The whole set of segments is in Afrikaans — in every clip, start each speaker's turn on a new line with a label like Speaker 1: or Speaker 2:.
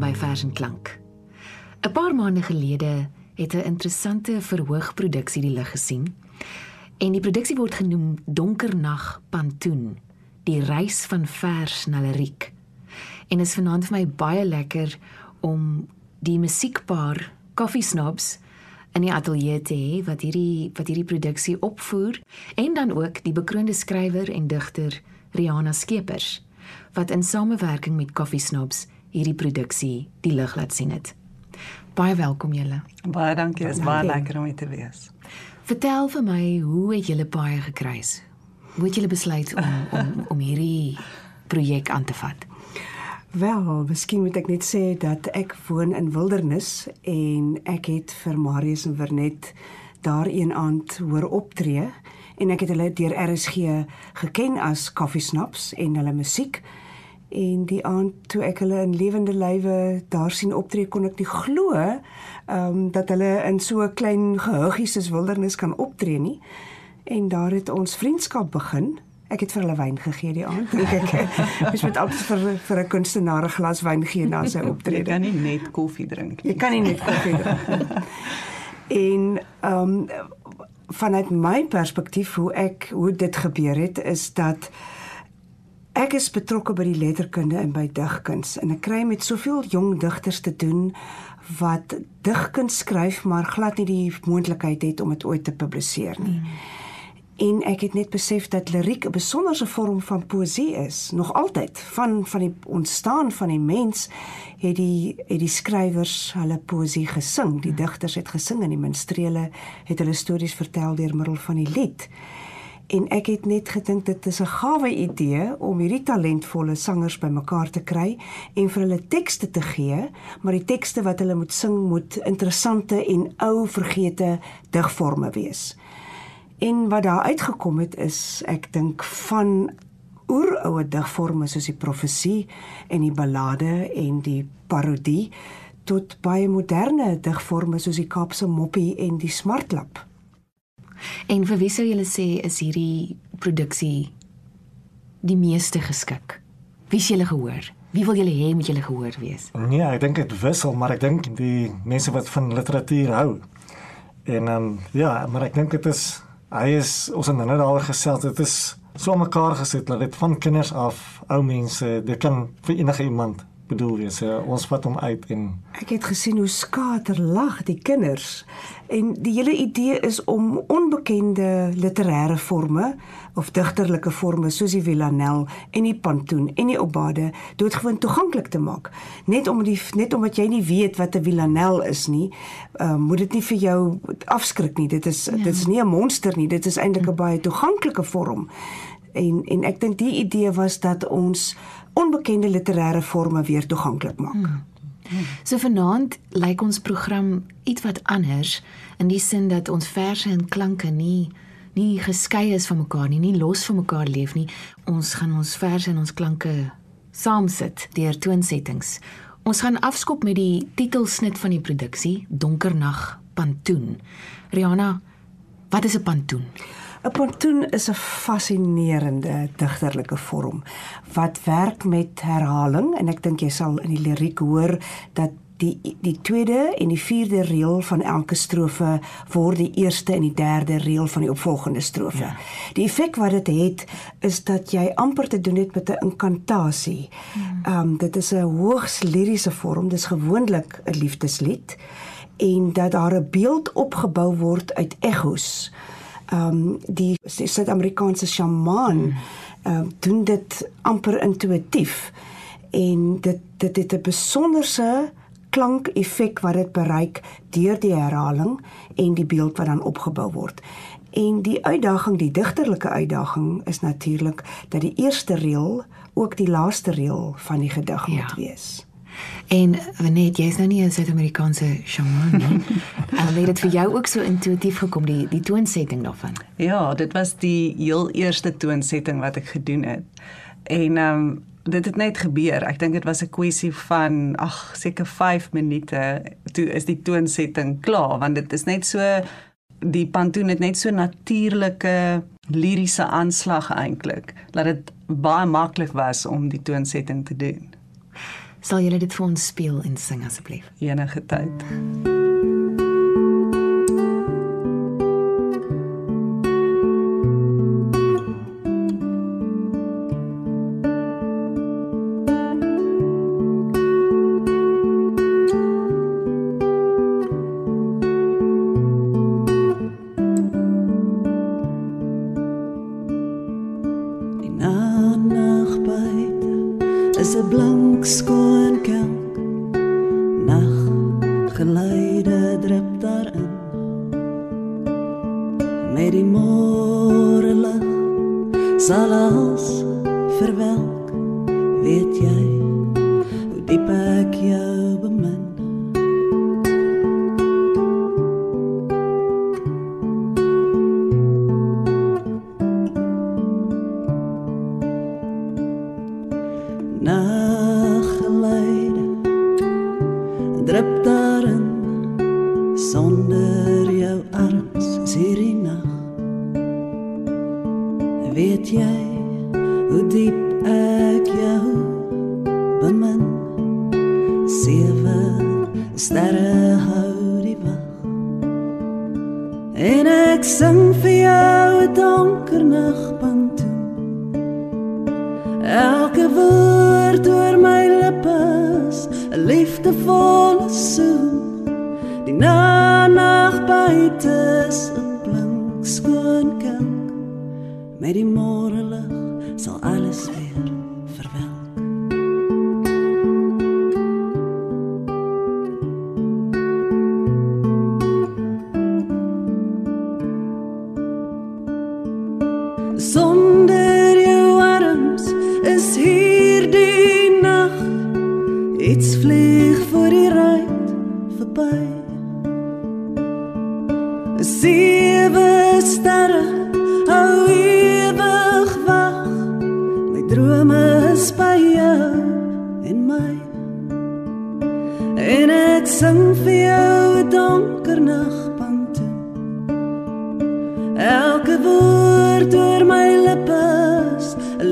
Speaker 1: By Vers en Klank. 'n Paar maande gelede het 'n interessante verhoogproduksie die lig gesien. En die produksie word genoem Donker Nag Pantoon, die reis van vers na liriek. En is vanaand vir my baie lekker om die musiekpaar Coffee Snobs in die ateljee te hê wat hierdie wat hierdie produksie opvoer en dan ook die bekroonde skrywer en digter Rihanna Skeepers wat in samewerking met Coffee Snobs hierdie produksie die lig laat sien het. Baie welkom julle.
Speaker 2: Baie dankie, dit is baie lekker om hier te wees.
Speaker 1: Vertel vir my, hoe het julle baie gekruis? Hoe het julle besluit om om om hierdie projek aan te vat?
Speaker 3: Wel, miskien moet ek net sê dat ek woon in wildernis en ek het vir Marius en Vernet daar een aand hoor optree en ek het hulle deur RSG geken as Coffee Snaps en hulle musiek. En die aand toe ek hulle in lewende lywe daar sien optree kon ek nie glo ehm um, dat hulle in so 'n klein gehuggie soos wildernis kan optree nie. En daar het ons vriendskap begin. Ek het vir hulle wyn gegee die aand. Dink ek. Mens moet altyd vir vir 'n kunstenaar 'n glas wyn gee na sy optrede.
Speaker 2: Jy kan nie net koffie drink
Speaker 3: nie. Jy kan nie net koffie drink. en ehm um, vanuit my perspektief hoe ek hoe dit gebeur het is dat ek is betrokke by die letterkunde en by digkuns en ek kry met soveel jong digters te doen wat digkuns skryf maar glad nie die moontlikheid het om dit ooit te publiseer nie. Mm en ek het net besef dat liriek 'n besonderse vorm van poësie is. Nog altyd van van die ontstaan van die mens het die het die skrywers hulle poësie gesing. Die digters het gesing en die minstrele het hulle stories vertel deur middel van die lied en ek het net gedink dit is 'n gawe idee om hierdie talentvolle sangers bymekaar te kry en vir hulle tekste te gee maar die tekste wat hulle moet sing moet interessante en ou vergete digforme wees En wat daar uitgekom het is ek dink van oeroue digforme soos die profesie en die ballade en die parodie tot baie moderne digforme soos die Kaapse moppie en die smartlap.
Speaker 1: En vir wie sou julle sê is hierdie produksie die meeste geskik? Wie sê julle gehoor? Wie wil julle hê moet julle gehoor wees?
Speaker 4: Nee, ek dink dit wissel, maar ek dink die mense wat van literatuur hou. En ehm um, ja, maar ek dink dit is hy is ons het nou al gesels dit is so mekaar gesit dat dit van kinders af ou mense dit kan vir enige iemand bedoel wees ja, ons vat hom uit en
Speaker 3: ek het gesien hoe skater lag die kinders en die hele idee is om onbekende literêre forme of digterlike forme soos die villanel en die pantoon en die obade doodgewoon toeganklik te maak. Net om die net omdat jy nie weet wat 'n villanel is nie uh, moet dit nie vir jou afskrik nie. Dit is ja. dit is nie 'n monster nie. Dit is eintlik 'n baie toeganklike vorm. En en ek dink die idee was dat ons onbekende literêre forme weer toeganklik maak. Hmm.
Speaker 1: So vanaand lyk ons program ietwat anders in die sin dat ons verse en klanke nie nie geskei is van mekaar nie, nie los van mekaar leef nie. Ons gaan ons verse en ons klanke saamsit deur toonsettings. Ons gaan afskop met die titelsnit van die produksie Donker Nag Pantoon. Rihanna, wat is 'n pantoon?
Speaker 3: 'n Pantoon is 'n fascinerende digterlike vorm wat werk met herhaling en ek dink jy sal in die liriek hoor dat die die tweede en die vierde reël van elke strofe word die eerste en die derde reël van die opvolgende strofe. Ja. Die effek wat dit het is dat jy amper te doen het met 'n inkantasie. Ehm um, dit is 'n hoogs liriese vorm, dis gewoonlik 'n liefdeslied en dat daar 'n beeld opgebou word uit echos ehm um, die Suid-Amerikaanse sjamaan ehm um, doen dit amper intuïtief en dit dit het 'n besonderse klankeffek wat dit bereik deur die herhaling en die beeld wat dan opgebou word. En die uitdaging, die digterlike uitdaging is natuurlik dat die eerste reël ook die laaste reël van die gedig ja. moet wees.
Speaker 1: En wanneer jy is nou nie 'n Suid-Amerikaanse shaman nie. En het dit vir jou ook so intuïtief gekom die die toonsetting daarvan?
Speaker 2: Ja, dit was die heel eerste toonsetting wat ek gedoen het. En ehm um, dit het net gebeur. Ek dink dit was 'n kwessie van ag, seker 5 minute toe is die toonsetting klaar want dit is net so die pantoon het net so natuurlike liriese aanslag eintlik dat dit baie maklik was om die toonsetting te doen.
Speaker 1: Sal julle dit vir ons speel en sing asseblief?
Speaker 2: Enige tyd.
Speaker 5: Is 'n blank skoon sterre hou die wag en ek sing vir jou 'n donker nagpunt toe Elke woord oor my lippe 'n liefdevolle soen. Die nag buite 'n blink skoon kelk. Met die môre lig sal alles weer drome is by jou en my. En ek sing vir jou 'n donker nagpunt toe. Elke woord oor my lippe is 'n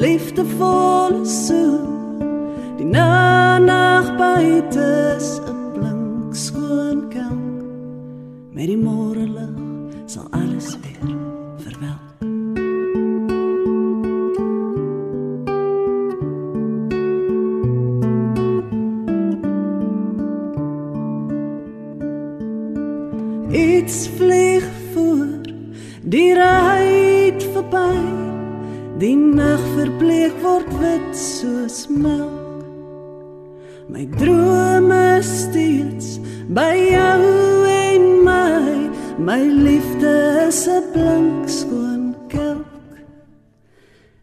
Speaker 5: liefde is 'n blink skoon kelk.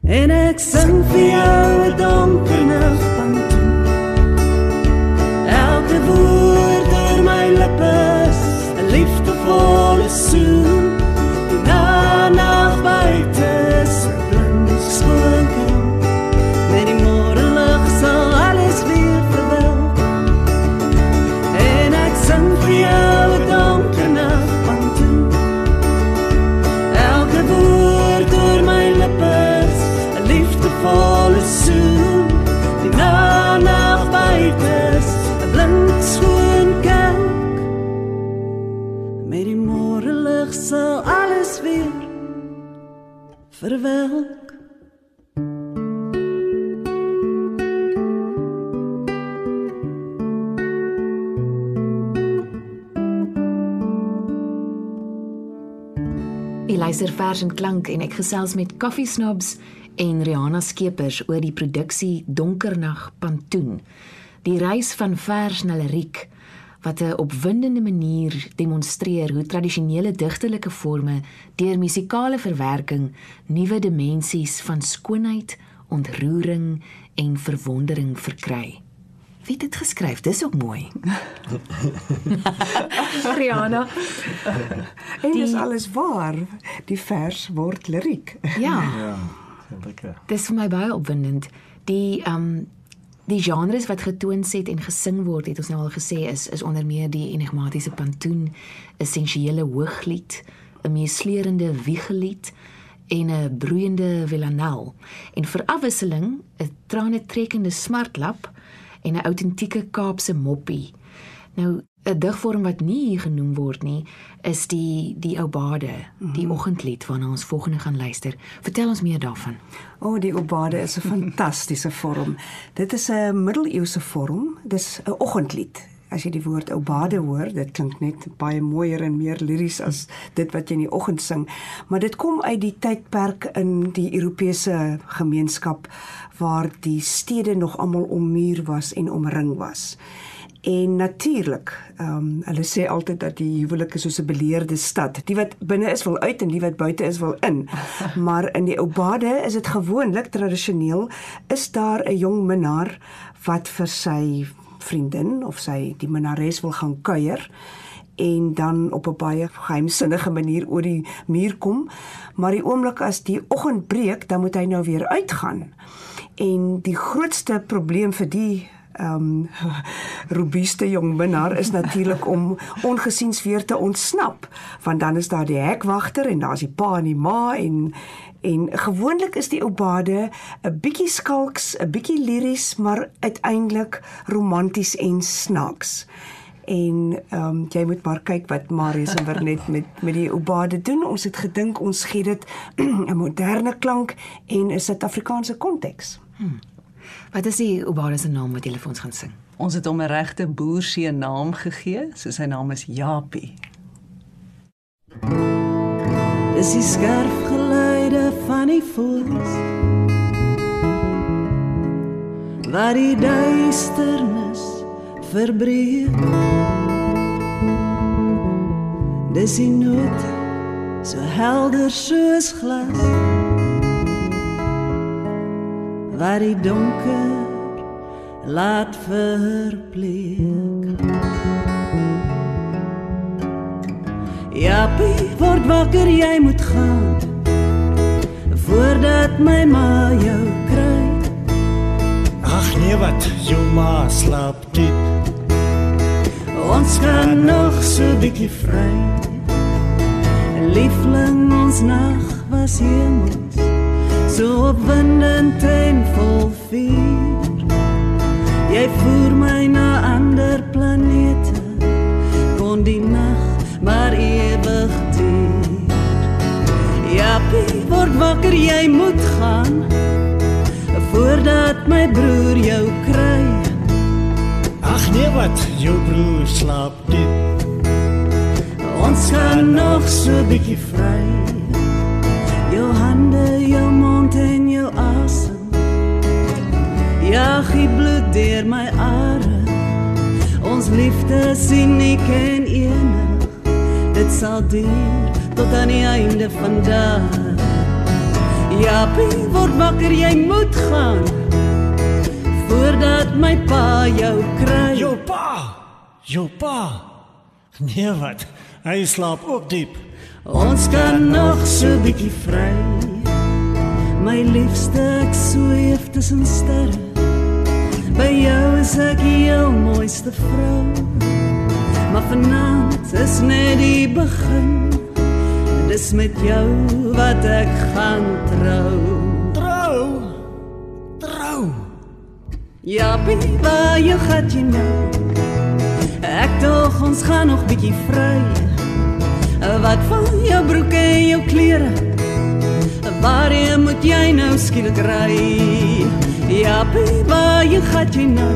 Speaker 5: En ek sing vir jou 'n donker nagpunt. Verwelk.
Speaker 1: Luister vers en klank en ek gesels met Coffee Snobs en Rihanna Skeepers oor die produksie Donkernag Pantoon. Die reis van vers na liriek wat 'n opwindende manier demonstreer hoe tradisionele digtelike forme deur musikale verwerking nuwe dimensies van skoonheid, ontroering en verwondering verkry. Wie het dit geskryf? Dis ook mooi. Rihanna.
Speaker 3: En dis
Speaker 1: Die-
Speaker 3: alles waar. Die vers word liriek.
Speaker 1: Ja.
Speaker 4: Ja, lekker.
Speaker 1: Dis vir my baie opwindend. Die um die genres wat getoon het en gesing word, het ons nou al gesê is is onder meer die enigmatiese pantoon, essensiële hooglied, 'n meesleurende wiegelied en 'n broeiende villanel. En vir afwisseling 'n trane trekkende smartlap en 'n autentieke Kaapse moppie. Nou 'n digvorm wat nie hier genoem word nie, is die die ou bade, die oggendlied waarna ons volgende gaan luister. Vertel ons meer daarvan.
Speaker 3: O, oh, die obade is 'n fantastiese vorm. Dit is 'n middeleeuse vorm. Dis 'n oggendlied. As jy die woord obade hoor, dit klink net baie mooier en meer liries as dit wat jy in die oggend sing, maar dit kom uit die tydperk in die Europese gemeenskap waar die stede nog almal ommuur was en omring was. En natuurlik, ehm um, hulle sê altyd dat die huwelik is soos 'n beleerde stad. Die wat binne is wil uit en die wat buite is wil in. Maar in die ou bade is dit gewoonlik tradisioneel is daar 'n jong minnaar wat vir sy vriendin of sy die minnares wil gaan kuier en dan op 'n baie geheimsinnige manier oor die muur kom. Maar die oomblik as die oggend breek, dan moet hy nou weer uitgaan. En die grootste probleem vir die um, robuuste jong minnaar is natuurlik om ongesiens weer te ontsnap, want dan is daar die hekwagter en daar's die pa en die ma en en gewoonlik is die obade 'n bietjie skalks, 'n bietjie liries, maar uiteindelik romanties en snaaks. En ehm um, jy moet maar kyk wat Marius en Vernet met met die obade doen. Ons het gedink ons gee dit 'n moderne klank en 'n Suid-Afrikaanse konteks.
Speaker 1: Hmm. Wat is die obade se naam wat jy vir ons gaan sing?
Speaker 2: Ons het hom 'n regte boerseë naam gegee, so sy naam is Japie.
Speaker 5: Dis die skerp geluide van die voëls. Waar die duisternis verbreek. Dis die note so helder soos glas. Waar die donker laat verbleek. Japie, word wakker, jy moet gaan voordat my ma jou kry.
Speaker 6: Ag nee wat, jou ma slaap diep.
Speaker 5: Ons kan nog so bietjie vry. Liefling, ons nag was hemels, so opwindend en vol vuur. Jy voer my na ander planete, kon die nag maar ewig duur. Japie, word wakker, jy moet gaan voordat my broer jou kry.
Speaker 6: Ag nee wat, jou broer slaap diep.
Speaker 5: Ons kan nog so bietjie vry. Jag die bloed deur my are. Ons liefde sien ek en enig. Dit sal duur tot aan die einde van dag. Japie, word wakker, jy moet gaan voordat my pa jou kry.
Speaker 6: Jou pa. Jou pa. Nee wat, hy slaap ook diep.
Speaker 5: Ons kan nog so bietjie vry. My liefste, ek sweef tussen sterre. By jou is ek die heel mooiste vrou. Maar vanaand is net die begin. Dis met jou wat ek gaan trou.
Speaker 6: Trou. Trou.
Speaker 5: Ja, baie jy gaan jy nou. Ek dog ons gaan nog bietjie vry. Wat van jou broeke en jou klere? Waarheen moet jy nou skielik ry? Ja, baie gaan jy nou.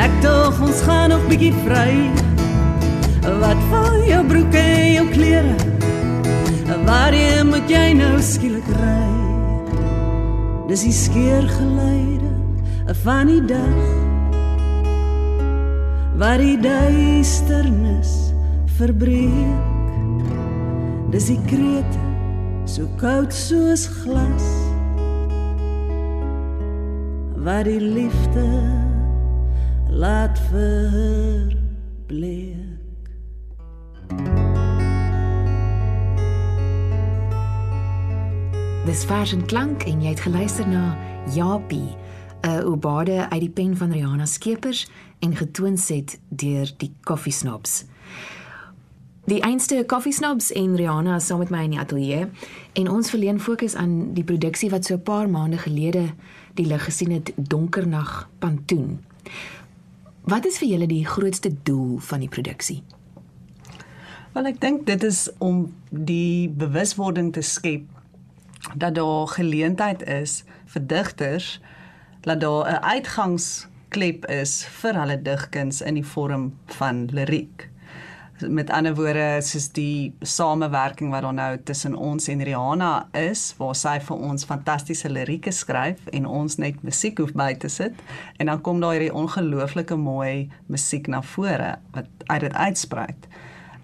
Speaker 5: Ek dog ons gaan nog bietjie vry. Wat van jou broeke en jou klere? Waarheen moet jy nou skielik ry? Dis die skeergeluide van die dag waar die duisternis verbreek dis die krete so koud soos glas waar die liefde laat verbleek
Speaker 1: Dis vers en klank en jy het geluister na Japie, 'n obade uit die pen van Rihanna Skeepers en getoonset deur die Coffee Snobs. Die einste Coffee Snobs en Rihanna is saam met my in die ateljee en ons verleen fokus aan die produksie wat so 'n paar maande gelede die lig gesien het Donkernag Pantoen. Wat is vir julle die grootste doel van die produksie?
Speaker 5: Wel ek dink dit is om die bewuswording te skep dat daar geleentheid is vir digters dat daar 'n uitgangsklep is vir hulle digkuns in die vorm van liriek. Met ander woorde, soos die samewerking wat daar nou tussen ons en Rihanna is, waar sy vir ons fantastiese lirieke skryf en ons net musiek hoef by te sit en dan kom daar hierdie ongelooflike mooi musiek na vore wat uit dit uitspruit.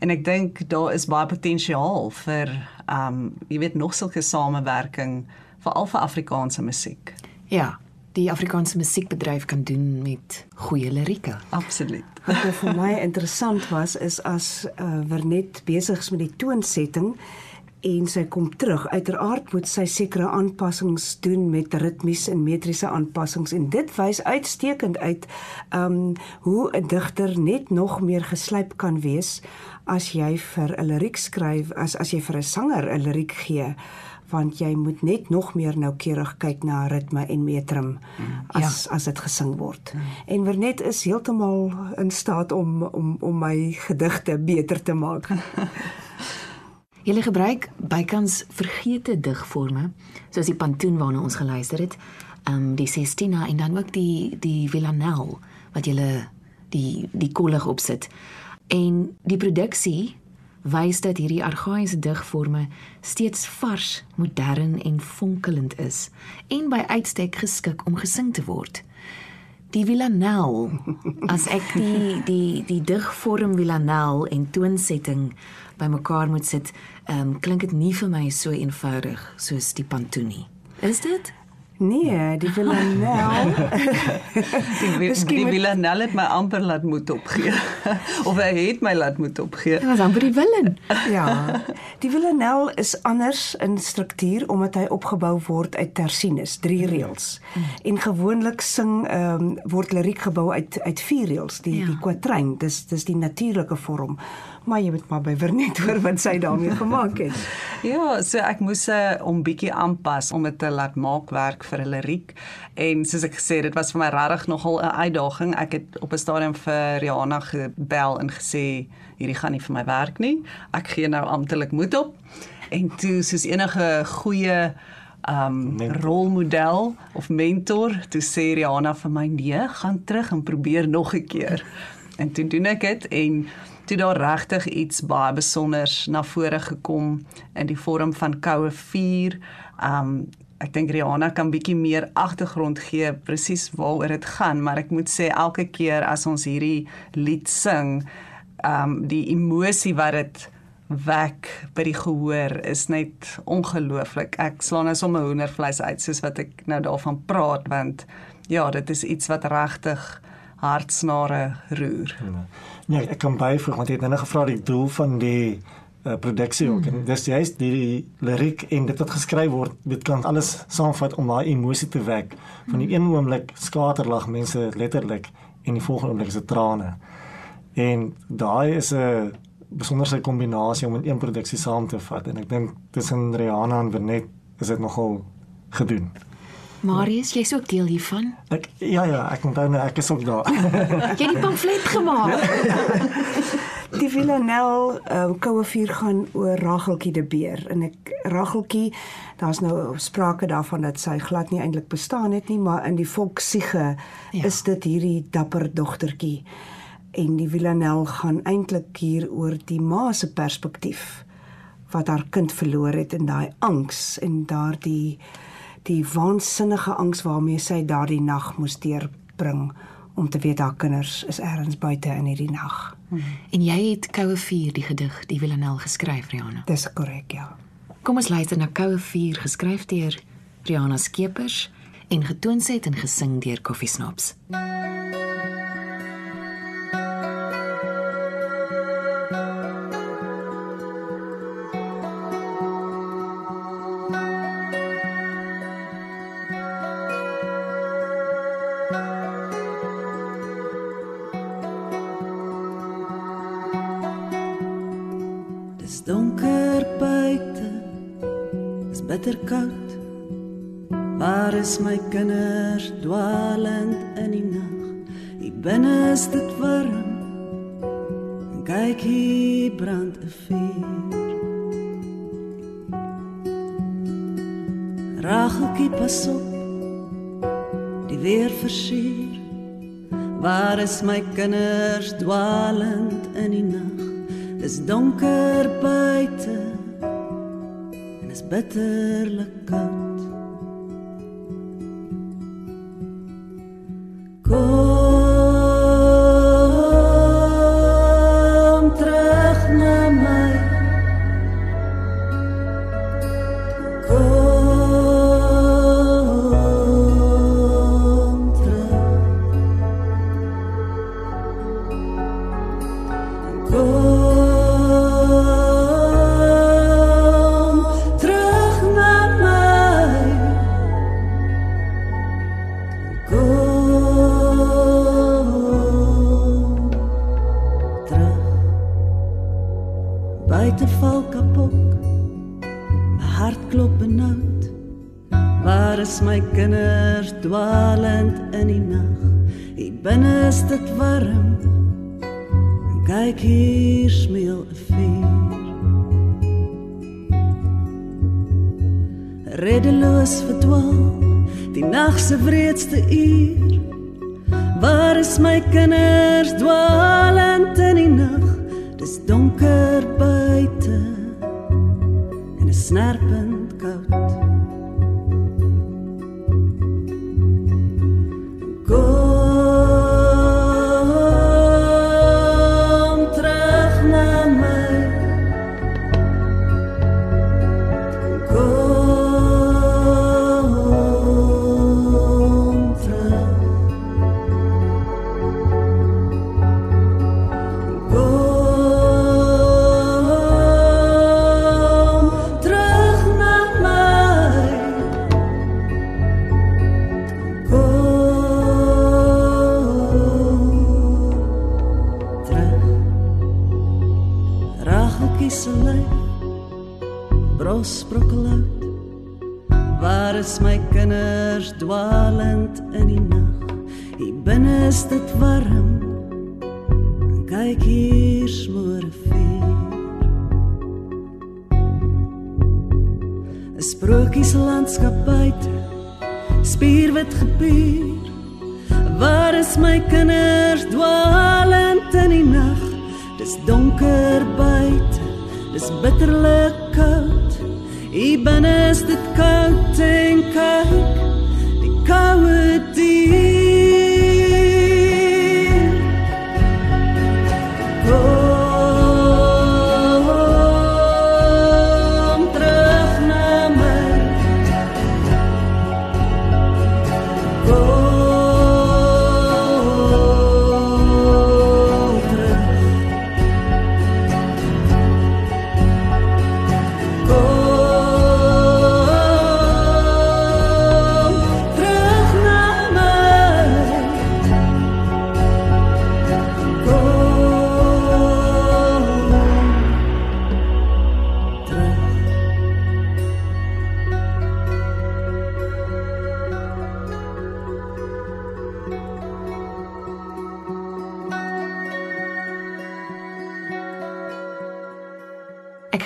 Speaker 5: En ek dink daar is baie potensiaal vir ehm um, jy weet nog sulke samewerking veral vir Afrikaanse musiek.
Speaker 1: Ja, die Afrikaanse musiekbedryf kan doen met goeie lirieke.
Speaker 5: Absoluut.
Speaker 3: Wat nou vir my interessant was is as uh, Vernet besig is met die toonsetting en sy kom terug. Uiteraard moet sy sekere aanpassings doen met ritmies en metriese aanpassings en dit wys uitstekend uit um hoe 'n digter net nog meer geslyp kan wees as jy vir 'n liriek skryf, as as jy vir 'n sanger 'n liriek gee want jy moet net nog meer noukeurig kyk na ritme en metrum as ja. as dit gesing word. Mm. En Vernet is heeltemal in staat om om om my gedigte beter te maak.
Speaker 1: Julle gebruik bykans vergete digforme soos die pantoen waarna ons geluister het, ehm um, die Sestina en dan ook die die Villanelle wat julle die die kollig opsit. En die produksie wys dat hierdie argaïese digforme steeds vars, modern en fonkelend is en by uitstek geskik om gesing te word. Die Villanelle, as ek die die die digvorm Villanelle en toonsetting bymekaar moet sit, ehm um, klink dit nie vir my so eenvoudig soos die Pantuni. Is dit?
Speaker 3: Nee, die Villanelle.
Speaker 5: die die Villanelle het my amper laat moet opgee. of hy het my laat moet opgee.
Speaker 1: Dit was amper die willen.
Speaker 3: ja. Die Villanelle is anders in struktuur omdat hy opgebou word uit tersines, drie reëls. Mm. En gewoonlik sing ehm um, word liriek gebou uit uit vier reëls, die ja. die kwatryn. Dis dis die natuurlike vorm maar jy moet maar by Vernet hoor wat sy daarmee gemaak het.
Speaker 5: ja, so ek moes uh, om bietjie aanpas om dit te laat maak werk vir 'n liriek en soos ek gesê dit was vir my regtig nogal 'n uitdaging. Ek het op 'n stadium vir Rihanna gebel en gesê hierdie gaan nie vir my werk nie. Ek gee nou amptelik moed op. En toe soos enige goeie um rolmodel of mentor toe sê Rihanna vir my nee, gaan terug en probeer nog 'n keer. En toe doen ek dit en toe daar regtig iets baie besonders na vore gekom in die vorm van koue vuur. Um ek dink Rihanna kan bietjie meer agtergrond gee presies waaroor dit gaan, maar ek moet sê elke keer as ons hierdie lied sing, um die emosie wat dit wek by die gehoor is net ongelooflik. Ek slaan nou sommer hoendervleis uit soos wat ek nou daarvan praat want ja, dit is iets wat regtig hartsnare roer. Ja.
Speaker 4: Nee, ek kan byvoeg want jy het nou gevra die doel van die uh, produksie ook. Hmm. En dis juist die, die liriek en dit wat geskryf word, dit kan alles saamvat om daai emosie te wek. Van die een oomblik skaterlag mense letterlik en die volgende oomblik is dit trane. En daai is 'n besonderse kombinasie om in een produksie saam te vat en ek dink tussen Rihanna en Vernet is dit nogal gedoen.
Speaker 1: Marius, jy's ook deel hiervan?
Speaker 4: Ek ja ja, ek onthou nou ek is ook daar.
Speaker 1: jy het die pamflet gemaak.
Speaker 3: die Villanelle uh, koue vuur gaan oor Rageltjie de Beer en ek Rageltjie, daar's nou sprake daarvan dat sy glad nie eintlik bestaan het nie, maar in die volksiege ja. is dit hierdie dapper dogtertjie. En die Villanelle gaan eintlik hier oor die ma se perspektief wat haar kind verloor het en daai angs en daardie die waansinnige angs waarmee sy daardie nag moes deurbring om te weet haar kinders is ergens buite in hierdie nag.
Speaker 1: Hmm. En jy het Koue vuur die gedig die Villanelle geskryf, Rihanna.
Speaker 3: Dis korrek, ja.
Speaker 1: Kom ons luister na Koue vuur geskryf deur Rihanna Skeepers en getoon set en gesing deur Coffee Snobs. Hmm.
Speaker 5: Is my kinders dwalend in die nag? Hier binne is dit warm. Kyk hier brand 'n vuur. Racheltjie pas op. Die weer versier. Waar is my kinders dwalend in die nag? Dis donker buite. En is bitterlik koud. Buite. Spierwit gebuur. Waar is my kinders dwalend in die nag? Dis donker buite. Dis bitterlik koud. Hier binne is dit koud en kyk. Die koue dier.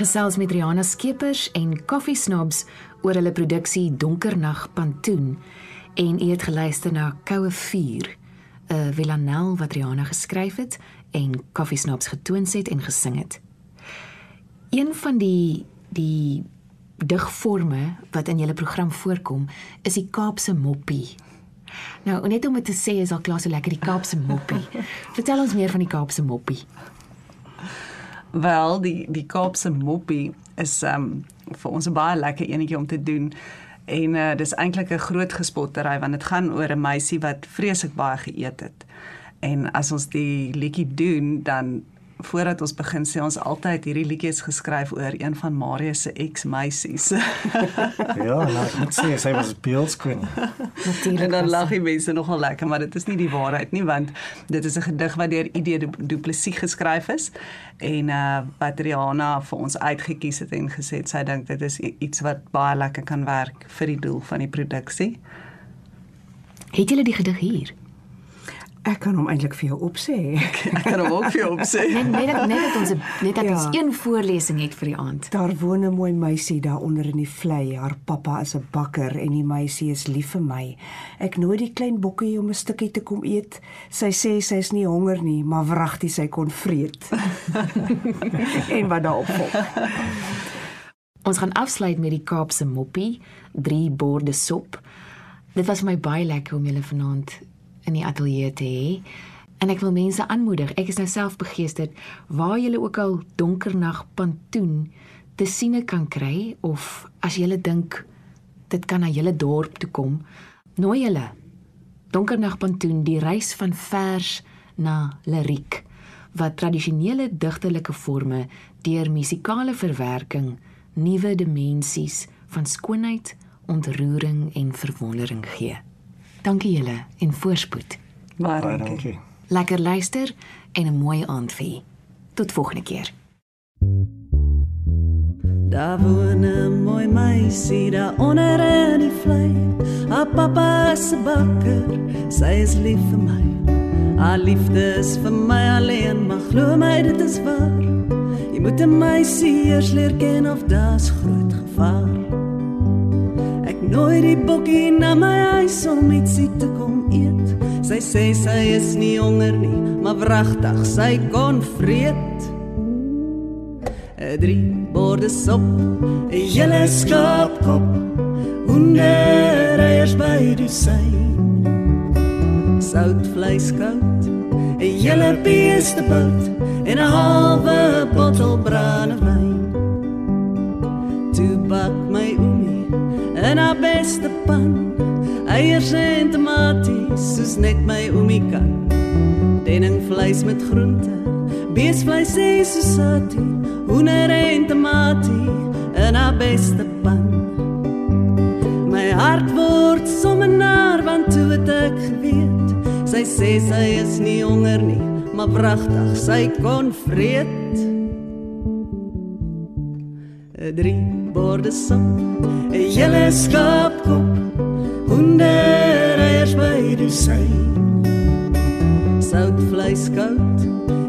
Speaker 1: Gesels met Rihanna Skeepers en Coffee Snobs oor hulle produksie Donkernag Pantoon en u het geluister na Koue Vuur, 'n villanel wat Rihanna geskryf het en Coffee Snobs getoons het en gesing het. Een van die die digforme wat in julle program voorkom, is die Kaapse moppie. Nou, net om dit te sê is al klaar so lekker die Kaapse moppie. Vertel ons meer van die Kaapse moppie.
Speaker 2: Wel, die die Kaapse moppie is um vir ons 'n baie lekker enetjie om te doen. En uh, dis eintlik 'n groot gespottery want dit gaan oor 'n meisie wat vreeslik baie geëet het. En as ons die liedjie doen, dan voordat ons begin sê ons altyd hierdie liedjies geskryf oor een van Marius se ex-meisies.
Speaker 4: Ja, nou, ek moet sê sy was beeldskwyn.
Speaker 1: Natuurlik.
Speaker 2: en dan lag die mense nogal lekker, maar dit is nie die waarheid nie want dit is 'n gedig wat deur ID Du Du Plessis geskryf is en uh wat Rihanna vir ons uitgekies het en gesê het sy dink dit is iets wat baie lekker kan werk vir die doel van die produksie.
Speaker 1: Het julle die gedig hier?
Speaker 3: Ek kan hom eintlik vir jou opsê.
Speaker 2: Ek kan hom ook vir jou opsê.
Speaker 1: Net net dat net dat ons net dat
Speaker 3: Ja.
Speaker 1: ons een voorlesing het vir die aand.
Speaker 3: Daar woon 'n mooi meisie daar onder in die vlei. Haar pappa is 'n bakker en die meisie is lief vir my. Ek nooi die klein bokkie om 'n stukkie te kom eet. Sy sê sy's nie honger nie, maar wragtig sy kon vreet. en wat daarop volg.
Speaker 1: Ons gaan afsluit met die Kaapse moppie, drie borde sop. Dit was vir my baie lekker om julle vanaand in die ateljee te hê. En ek wil mense aanmoedig. Ek is nou self begeesterd waar julle ook al donkernag pantoen te siene kan kry of as julle dink dit kan na julle dorp toe kom, nooi julle. Donkernag pantoen, die reis van vers na liriek wat tradisionele digterlike forme deur musikale verwerking nuwe dimensies van skoonheid, ontroering en verwondering gee. Dankie julle en voorspoed.
Speaker 2: Baie dankie.
Speaker 4: dankie.
Speaker 1: Lekker luister en 'n mooi aand vir u. Tot volgende keer.
Speaker 5: Daar woon 'n mooi meisie daar onder in die vlei. Haar pappa is 'n bakker, sy is lief vir my. Haar liefde is vir my alleen, maar glo my dit is waar. Jy moet 'n meisie eers leer ken of daar's groot gevaar. Nooi die bokkie na my huis om ietsie te kom eet. Sy sê sy is nie honger nie, maar wragtig sy kon vreet. 'n drie borde sop, 'n hele skaapkop, honderd eiers by die sy. Soutvleis koud, 'n hele beestebout en 'n halwe bottel brandewyn. In haar beste pan, eiers en tomaties soos net my oomie kan. Denningvleis met groente, beesvleis en sosatie, hoender en tomatie in haar beste pan. My hart word sommer naar want toe het ek geweet. Sy sê sy is nie honger nie, maar wragtig sy kon vreet. 'n Drie borde sop, 'n hele skaapkop, honderd eiers by die sy. Soutvleis koud,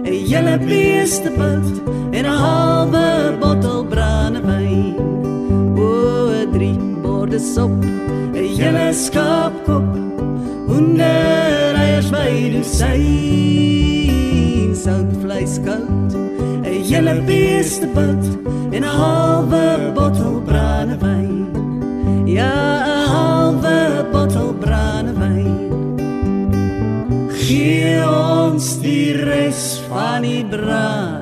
Speaker 5: 'n hele beestebout en 'n halwe bottel brandewyn. O, drie borde sop, 'n hele skaapkop, honderd eiers by die sy. Soutvleis koud, 'n hele beestebout en 'n halwe bottel brandewyn. Ja, 'n halwe bottel brandewyn. Gee ons die res van die brand